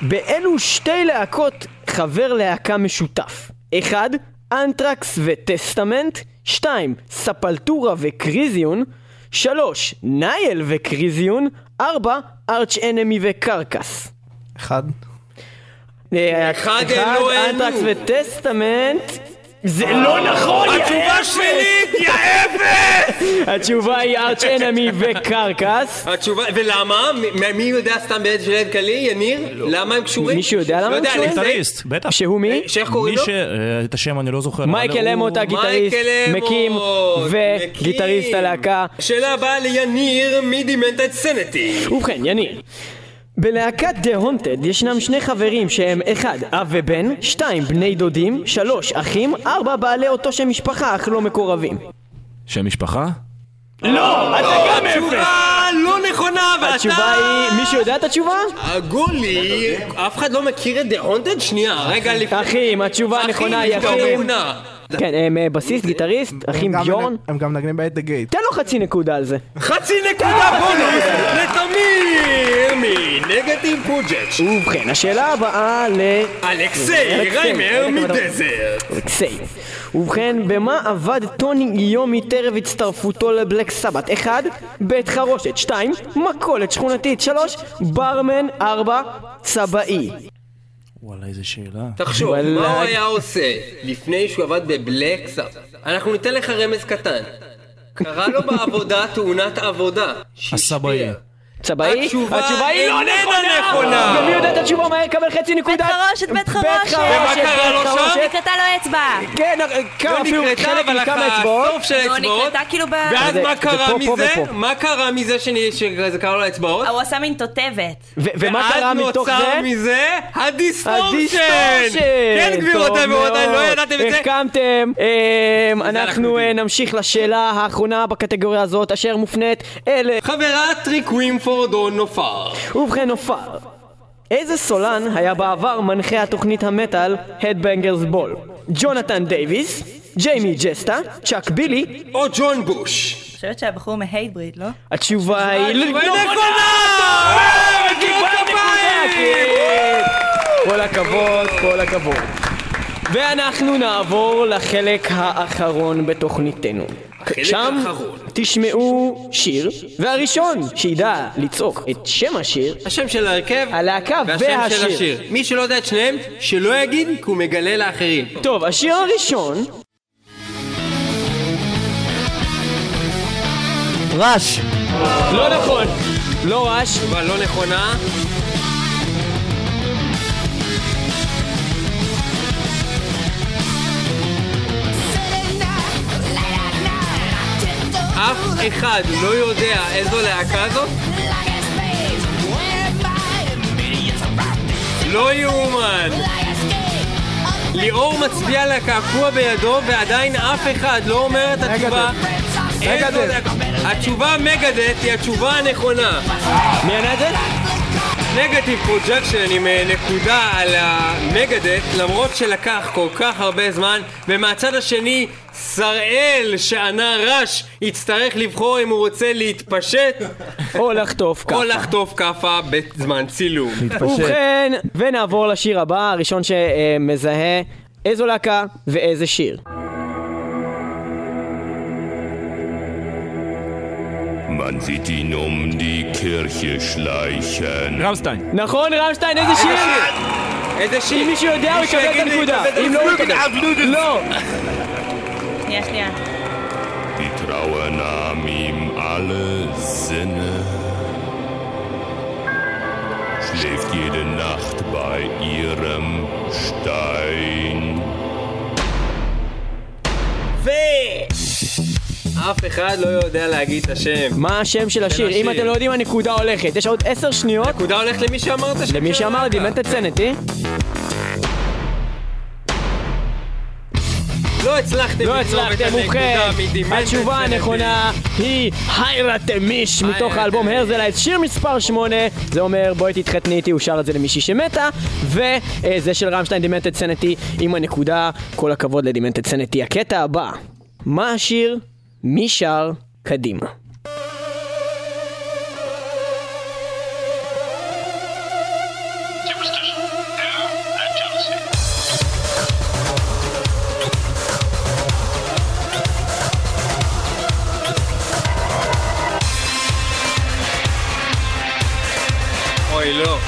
באילו שתי להקות חבר להקה משותף? 1. Anthrax ו Testament 2. Sepultura ו Krisiun 3. Nile ו Krisiun 4. Arch Enemy ו Carcass אחד. אה, אחד הם לא העלו. Anthrax ו Testament זה לא נכון, יא התשובה אפס! שלילית, יא אפס! התשובה היא Arch Enemy ו Carcass התשובה, ולמה? מי יודע סתם באיזה שלב כללי, יניר? למה הם קשורים? מישהו יודע למה לא הם קשורים? גיטריסט, בטח. שהוא מי? שאיך קוראים מי לו? ש... אה, את השם אני לא זוכר. מייקל אמוט הגיטריסט, מקים וגיטריסט. הלהקה שאלה הבאה ליניר מדימנטד סנטי. ובכן, יניר. בלהקת דה הונטד ישנם שני חברים שהם 1. אב ובן, 2. בני דודים, 3. אחים, 4. בעלי אותו שם משפחה אך לא מקורבים. שם משפחה? לא! אתה גם אפס! התשובה לא נכונה, ואתה... התשובה היא... מישהו יודע את התשובה? הגולי, אף אחד לא מכיר את דה הונטד? שנייה, רגע לפני... אחים, התשובה הנכונה היא אחים, אחים. נכונה. כן, הם אה, בסיסט, גיטריסט, אחים גם ביורן. הם גם מנגנים ב- At the Gates. תן לו חצי נקודה על זה. חצי נקודה בונוס לתמיר מ Negative Project. ובכן, השאלה הבאה ל... אלכסי אלכסי, ריימר מ Desert. אלכסי. ובכן, במה עבד טוני יומי טרם הצטרפותו ל Black Sabbath? 1. בית חרושת 2. מכולת שכונתית 3. ברמן 4. צבעי וואלה, איזה שאלה. תחשוב. מה הוא היה עושה לפני שהוא עבד בבלק סאב? אנחנו ניתן לך רמז קטן. קרה לו בעבודה תאונת עבודה. הסבאי. צבעי? התשובה היא לא נכונה! ומי יודע את התשובה מהר יקבל חצי נקודה? בית חרושת, בית חרושת. ומה קרה לו שם? נקרתה לו אצבע. כן, כמה לא אפילו חלק אבל מכמה אצבעות. הסוף של לא, האצבעות. כאילו ב... ואז מה קרה מזה? מה קרה מזה שזה קרה לו האצבעות? הוא עשה מין תותבת. ומה קרה מתוך ואז זה? נוצר מזה ה distortion! כן גבירותיי ורבותיי, לא. ידעתם את זה? החכמתם. אמ, אנחנו אה. נמשיך לשאלה האחרונה בקטגוריה הזאת, אשר מופנית אל... חברת Requiem for Dawn, נופר. ובכן נופר. איזה סולן היה בעבר מנחה התוכנית המטאל Headbangers Ball? ג'ונתן דייוויס, ג'יימי ג'סטה, צ'אק בילי, או ג'ון בוש. אני חושבת שהבחור מהייטבריד, לא? התשובה היא... לא נכונה! כל הכבוד, כל הכבוד. ואנחנו נעבור לחלק האחרון בתוכניתנו. שם האחרון. תשמעו שיר, והראשון שידע לצעוק את שם השיר, השם של ההרכב הלהקה והשם של והשיר. השיר. מי שלא יודע את שניהם, שלא יגיד כי הוא מגלה לאחרים. טוב, השיר הראשון, ראש! לא נכון, לא רעש, תשובה לא נכונה. אף אחד לא יודע איזו להקה זאת? לא יאומן. ליאור מצביע לקעקוע בידו ועדיין אף אחד לא אומר את התשובה. איזו להקה- התשובה Megadeth היא התשובה הנכונה. מי ענה את זה? Negative Projection עם אה, נקודה על ה Megadeth למרות שלקח כל כך הרבה זמן ומהצד השני שראל שענה Rush יצטרך לבחור אם הוא רוצה להתפשט או לחטוף ככה. או לחטוף כאפה בזמן צילום. ובכן, ונעבור לשיר הבא, הראשון שמזהה איזו להקה ואיזה שיר. Man sieht ihn um die Kirche schleichen. רמסטיין. נכון, רמשטיין, איזה שיר? איזה אם שיר? מישהו יודע, הוא יקבל את הנקודה. אם לא, הוא הנקודה. יקבל. לא. שנייה, שנייה. Die Trauer nahm ihm alle Sinne. Schläft jede Nacht bei ihrem Stein. ו... אף אחד לא יודע להגיד את השם. מה השם של השיר? אם השיר. אתם לא יודעים, הנקודה הולכת. יש עוד עשר שניות נקודה הולכת למי שאמרת ש... למי שאמר דימנטד סנטי. לא הצלחתם לא הצלחתם, ובכן, התשובה. הנכונה היא היירתמיש מתוך האלבום הרזלייט, שיר מספר 8, זה אומר בואי תתחתני איתי, הוא שר את זה למישהי שמתה, וזה של רמשטיין דימנטד סנטי עם הנקודה, כל הכבוד לדימנטד סנטי. הקטע הבא, מה השיר? מי שר? קדימה. אוי לא.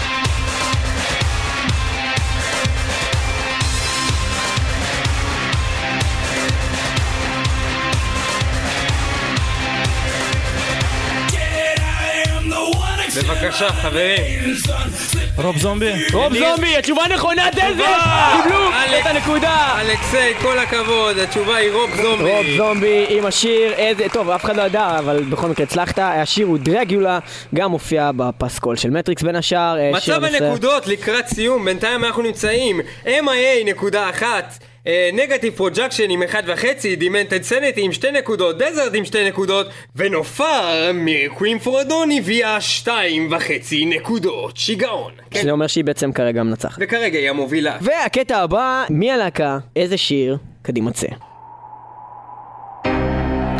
בבקשה חברים. רוב זומבי? רוב זומבי, התשובה נכונה, דזר! קיבלו את הנקודה! אלכסי, כל הכבוד, התשובה היא רוב זומבי. רוב זומבי עם השיר, איזה, טוב, אף אחד לא ידע, אבל בכל מקרה הצלחת, השיר הוא דרגולה, גם מופיע בפסקול של Matrix בין השאר. אה, מצב הנקודות לקראת סיום, בינתיים אנחנו נמצאים MIA נקודה אחת, Negative Projection עם אחד וחצי, Demented Sanity עם שתי נקודות, Desert עם שתי נקודות, ונופר מ Requiem for Dawn הביאה שתיים וחצי נקודות. שיגעון. כן. שזה אומר שהיא בעצם כרגע מנצחת. וכרגע היא המובילה. והקטע הבא, מי הלהקה, איזה שיר, קדימה צא.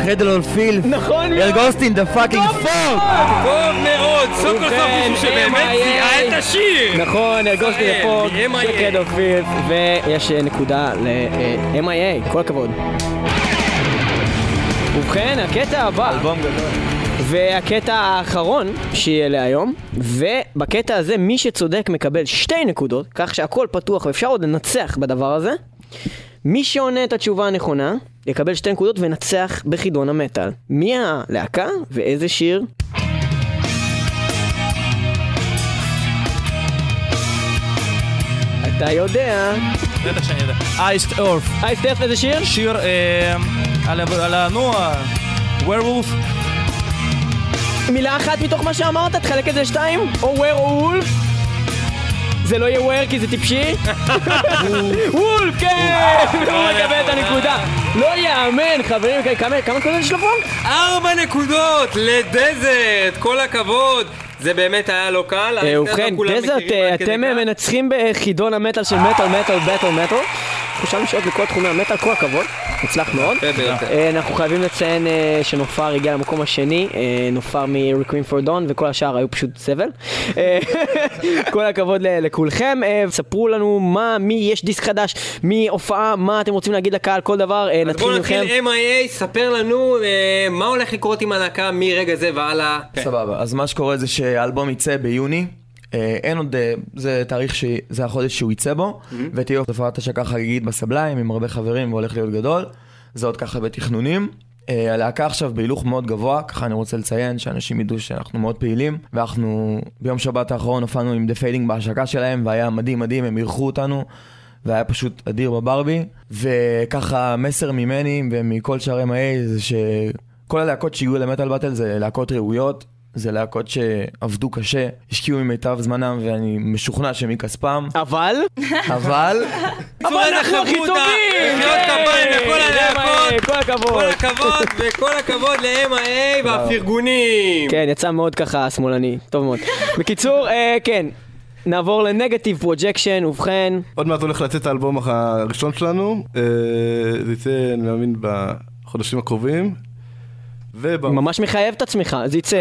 Cradle of Filth. נכון מאוד. Her Ghost in the fucking Fog. טוב מאוד, סוף כל סוף מישהו שבאמת MIA. זיהה את השיר! נכון, Her Ghost in the, שראל, Fog, מ-MIA. של Cradle of Filth, ויש אה, נקודה ל-MIA, כל הכבוד. ובכן, הקטע הבא, אלבום גדול. והקטע האחרון שיהיה להיום, ובקטע הזה מי שצודק מקבל שתי נקודות, כך שהכל פתוח ואפשר עוד לנצח בדבר הזה. מי שעונה את התשובה הנכונה, יקבל שתי נקודות ונצח בחידון המטאל. מי הלהקה ואיזה שיר? אתה יודע. בטח שאני יודע. אייסט אורף. אייסט אורף איזה שיר? שיר אה, על ה- על ה... נו, ווירולף. מילה אחת מתוך מה שאמרת, תחלק את זה לשתיים? או וולף? זה לא יהיה וויר כי זה טיפשי? וולף, כן! הוא מקבל את הנקודה. לא יאמן, חברים, כמה כמה נקודות יש לו פה? ארבע נקודות לדזרט, כל הכבוד. זה באמת היה לא קל. אה, ובכן, דזרט, אה, אתם כך. מנצחים בחידון המטאל של מטאל, מטאל, מטאל. אנחנו שם שעות בכל תחומי המטאל, כל הכבוד, מוצלח מאוד. אה, אנחנו חייבים לציין אה, שנופר הגיע למקום השני, אה, נופר מריקווין פור דון, וכל השאר היו פשוט סבל. כל הכבוד ל- לכולכם. ספרו לנו מה, מי יש דיסק חדש, מי הופעה, מה אתם רוצים להגיד לקהל, כל דבר. אה, אז נתחיל בואו מכם. נתחיל MIA, ספר לנו מה הולך לקרות עם הלהקה מרגע זה והלאה. סבבה, אז מה שקורה זה שהאלבום יצא ביוני. אה, אין עוד, אה, זה תאריך שזה החודש שהוא יצא בו, ותהיה הופעת השקה חגיגית ב Sublime עם הרבה חברים והולך להיות גדול. זה עוד ככה בתכנונים. אה, הלהקה עכשיו בהילוך מאוד גבוה, ככה אני רוצה לציין שאנשים ידעו שאנחנו מאוד פעילים, ואנחנו ביום שבת האחרון הופענו עם The Fading בהשקה שלהם, והיה מדהים מדהים, הם אירחו אותנו, והיה פשוט אדיר בברבי, וככה מסר ממני ומכל שאר MIA זה שכל הלהקות שהגיעו למטאל באטל זה להקות ראויות, זה להקות שעבדו קשה, השקיעו ממיטב זמנם ואני משוכנע שמכספם, אבל, אבל אבל אנחנו הכי טובים! מחיאות כפיים לכל הלהקות. כל הכבוד. כל הכבוד וכל הכבוד ל-MIA והפרגונים. כן, יצא מאוד ככה שמאלני, טוב מאוד. בקיצור, אה, כן, נעבור ל Negative Projection, ובכן, עוד מעט הולך לצאת האלבום הראשון שלנו, אה, זה יצא, אני מאמין, בחודשים הקרובים. ובא... ממש מחייב את עצמך, זה יצא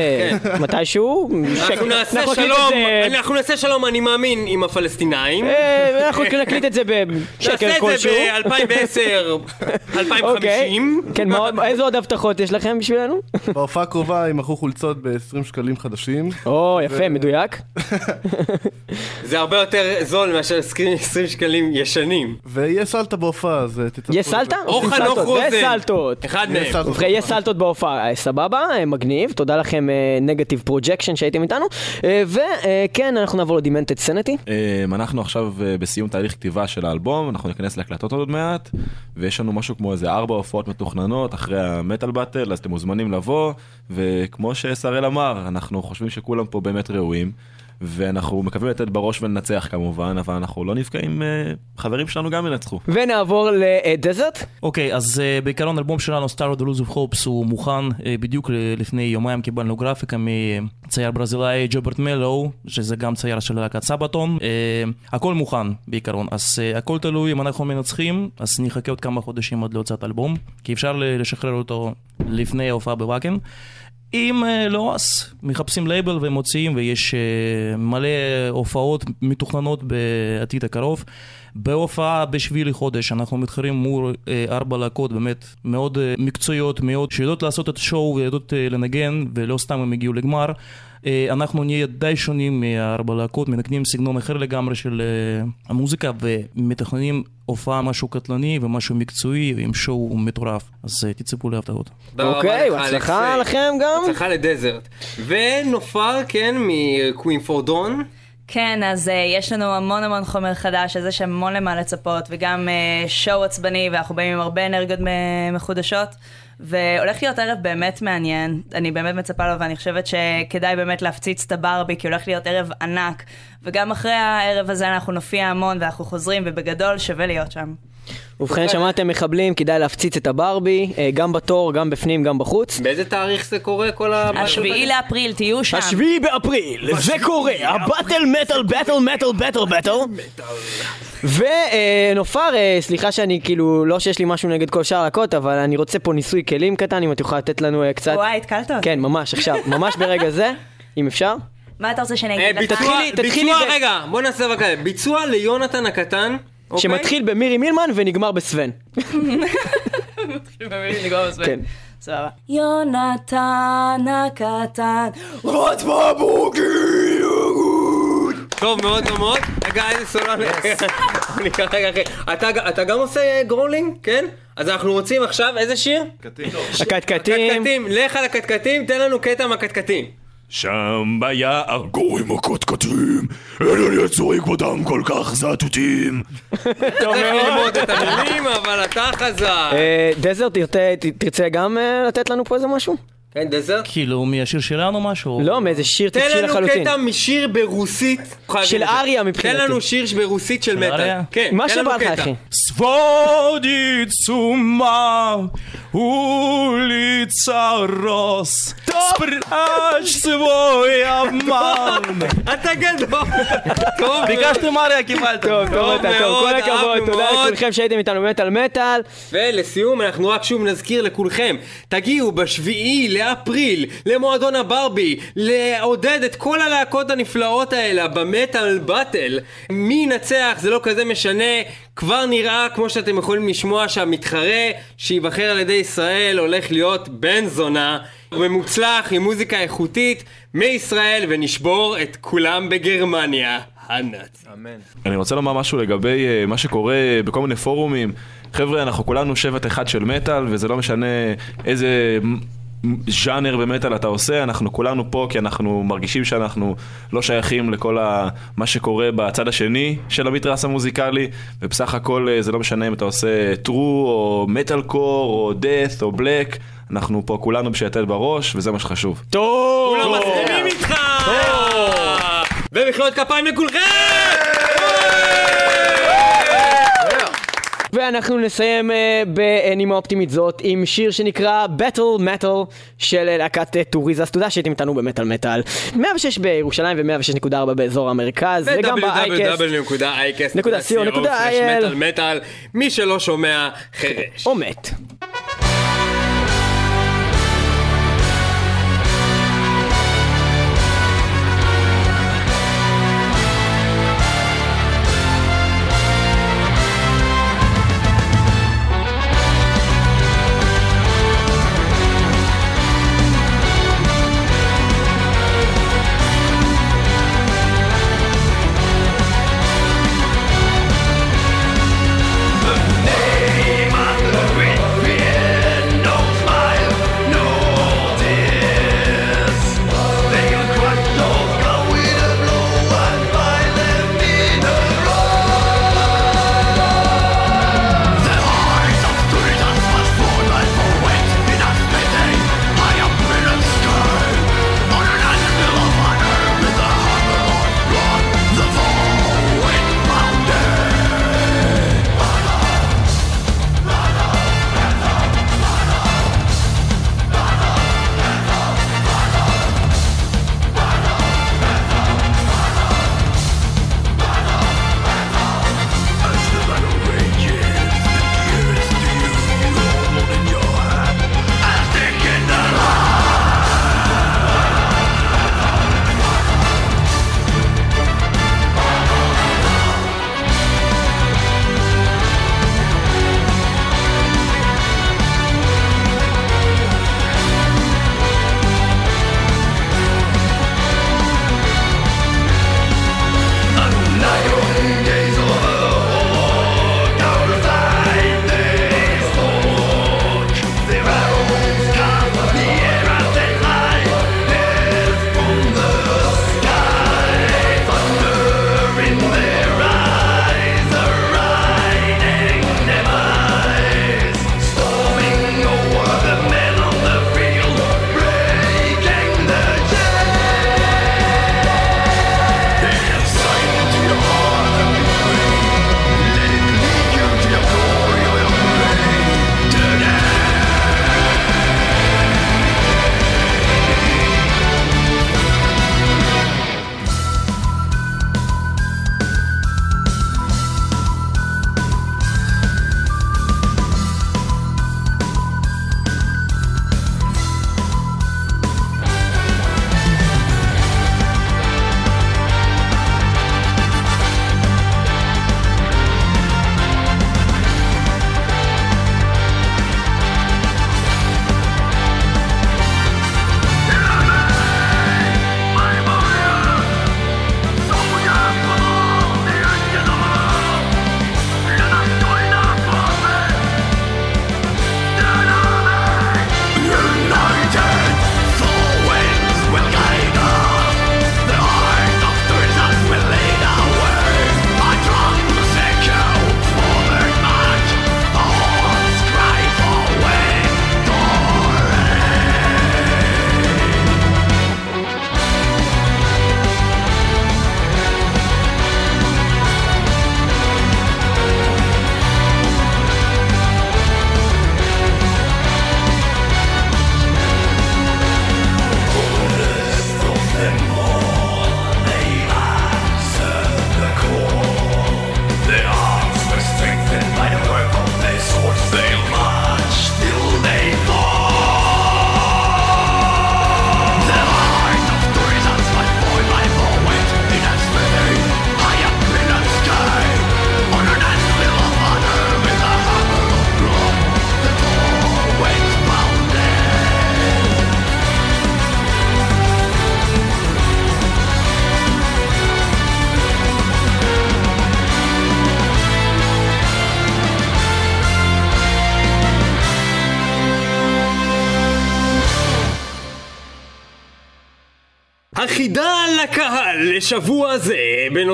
מתישהו. אנחנו. נעשה שלום, זה- אנחנו נעשה שלום, אני מאמין, עם הפלסטינאים. אה, אנחנו נקליט את זה בשקל נעשה את כלשהו. זה ב-2010, 2050. כן, מה עוד- איזה עוד הבטחות יש לכם בשבילנו? בהופעה הקרובה ימכרו חולצות ב-20 שקלים חדשים. או, יפה, מדויק. זה הרבה יותר זול מאשר 20 שקלים ישנים. ויהיה סלטה בהופעה, אז אה, תצטרכו... יש סלטה? או חנוך רוזן. וסלטות. אחד יהיה מהם. יש סלטות בהופעה, סבבה, אה, מגניב, תודה לכם Negative Projection שהייתם איתנו, וכן, אנחנו נעבור ל Demented Sanity. אמ, אנחנו עכשיו אה, בסיום תהליך כתיבה של האלבום, אנחנו ניכנס להקלטות עוד מעט, ויש לנו משהו כמו איזה ארבע הופעות מתוכננות אחרי המטאל באטל, אז אתם מוזמנים לבוא, וכמו ששראל אמר, אנחנו חושבים שכולם פה באמת ראויים, ואנחנו מקווים לתת בראש ולנצח כמובן, אבל אנחנו לא נפגעים, אה, חברים שלנו גם ינצחו. ונעבור לדזרט. אוקיי, אז uh, בעיקרון האלבום שלנו, Star of the Lose of Hopes, הוא מוכן, uh, בדיוק לפני יומיים קיבלנו גרפיקה מצייר ברזילאי ג'וברט מלו, שזה גם צייר של להקת סבתון. Uh, הכל מוכן בעיקרון, אז uh, הכל תלוי אם אנחנו מנצחים, אז נחכה עוד כמה חודשים עד להוצאת אלבום, כי אפשר לשחרר אותו לפני ההופעה בוואקן. אם אה, לא, אז מחפשים לייבל ומוציאים, ויש אה, מלא הופעות מתוכננות בעתיד הקרוב. בהופעה בשביעי לחודש אנחנו מתחרים מול אה, ארבע להקות באמת מאוד מקצועיות, מאוד שיודעות לעשות את השואו ויודעות לנגן, ולא סתם הם הגיעו לגמר. אנחנו נהיה די שונים מהארבע להקות, מנגנים סגנון אחר לגמרי של המוזיקה ומתכננים הופעה משהו קטלני ומשהו מקצועי עם שואו מטורף, אז אה, תצפו להפתעות. אוקיי, בהצלחה. לכם גם. הצלחה לדזרט. ונופר, כן, מקווין פורדון. כן, אז uh, יש לנו המון המון חומר חדש, אז יש המון למה לצפות, וגם uh, שואו עצבני, ואנחנו באים עם הרבה אנרגיות מ- מחודשות, והולך להיות ערב באמת מעניין, אני באמת מצפה לו, ואני חושבת שכדאי באמת להפציץ את הברבי, כי הולך להיות ערב ענק, וגם אחרי הערב הזה אנחנו נופיע המון, ואנחנו חוזרים, ובגדול שווה להיות שם. ובכן, שמעתם מחבלים, כדאי להפציץ את הברבי, אה, גם בתור, גם בפנים, גם בחוץ. באיזה תאריך זה קורה כל ה... השביעי לאפריל, תהיו שם. השביעי באפריל, זה קורה, הבטל מטאל בטל מטאל בטל בטל. ונופר, אה, סליחה שאני כאילו, לא שיש לי משהו נגד כל שאר הלהקות, אבל אני רוצה פה ניסוי כלים קטן, אם את יכולה לתת לנו אה, קצת. וואי, התקלת אותי. כן, ממש עכשיו, ממש ברגע זה, אם אפשר. מה אתה רוצה שאני אגיד לך? ביצוע, רגע, בוא נעשה כזה. ביצוע ליונתן הקטן. אוקיי? שמתחיל במירי מילמן ונגמר בסוון. כן. סבבה. יונתן הקטן, רוץ טוב מאוד מאוד מאוד. רגע, איזה סולן. אני אחרי. אתה- אתה גם עושה growling? כן? אז אנחנו רוצים עכשיו איזה שיר? הקטקטים. קטקטים. לך על הקטקטים, תן לנו קטע מהקטקטים. שם ביער גורים הקטקטים, אין על יצורי כבודם כל כך זעתותים. צריך ללמוד את המילים, אבל אתה חזק. אה, דזרט, תרצה גם אה, לתת לנו פה איזה משהו? כן, דזר? כאילו, מהשיר שלנו משהו? לא, מאיזה שיר טיפשי לחלוטין. תן לנו קטע משיר ברוסית. של אריה מבחינתי. תן לנו שיר ברוסית של מטר. כן, מה שבא לך, אחי. סוודי צומה וליצה רוס. ספרש סבוי אמן. אתה גדול. ביקשתם אריה, קיבלת. טוב, טוב, טוב. כל הכבוד. תודה לכולכם שהייתם איתנו מטאל מטאל. ולסיום, אנחנו רק שוב נזכיר לכולכם, תגיעו בשביעי לאפריל למועדון הברבי, לעודד את כל הלהקות הנפלאות האלה במטאל באטל. מי ינצח זה לא כזה משנה, כבר נראה כמו שאתם יכולים לשמוע שהמתחרה שייבחר על ידי ישראל הולך להיות בן זונה. ומוצלח עם מוזיקה איכותית מישראל ונשבור את כולם בגרמניה. הנאצ. אני רוצה לומר משהו לגבי אה, מה שקורה בכל מיני פורומים. חבר'ה, אנחנו כולנו שבט אחד של מטאל, וזה לא משנה איזה ז'אנר במטאל אתה עושה, אנחנו כולנו פה כי אנחנו מרגישים שאנחנו לא שייכים לכל ה... מה שקורה בצד השני של המתרס המוזיקלי, ובסך הכל אה, זה לא משנה אם אתה עושה טרו, או מטאל קור, או דאט, או בלק, אנחנו פה כולנו בשייטל בראש, וזה מה שחשוב. טוב! כולם מסכימים איתך! ומחיאות כפיים לכולכם! ואנחנו נסיים אה, בנימה אופטימית זאת עם שיר שנקרא Battle Metal של להקת אה, טוריזה. אז תודה שהייתם איתנו במטאל מטאל. 106 בירושלים ו-106.4 באזור המרכז, וגם באייקסט. www.icast.co.il מטאל מטאל מי שלא שומע חירש. או מת.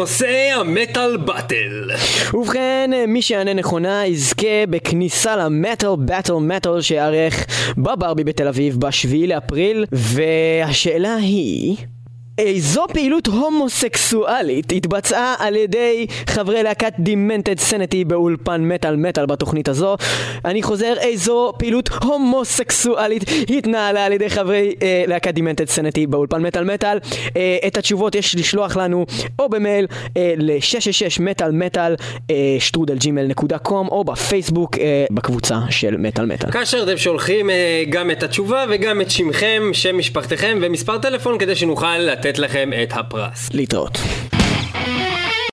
בנושא המטאל באטל. ובכן, מי שיענה נכונה יזכה בכניסה למטאל באטל מטאל שיארך בברבי בתל אביב בשביעי לאפריל, והשאלה היא... איזו פעילות הומוסקסואלית התבצעה על ידי חברי להקת דימנטד סנטי באולפן מטאל מטאל בתוכנית הזו? אני חוזר, איזו פעילות הומוסקסואלית התנהלה על ידי חברי אה, להקת דימנטד סנטי באולפן מטאל מטאל? אה, את התשובות יש לשלוח לנו או במייל אה, ל-666 מטאל מטאל אה, שטרודל ג'ימל נקודה קום או בפייסבוק אה, בקבוצה של מטאל מטאל. כאשר אתם שולחים אה, גם את התשובה וגם את שמכם, שם משפחתכם ומספר טלפון כדי שנוכל לתת לכם את הפרס. להתראות.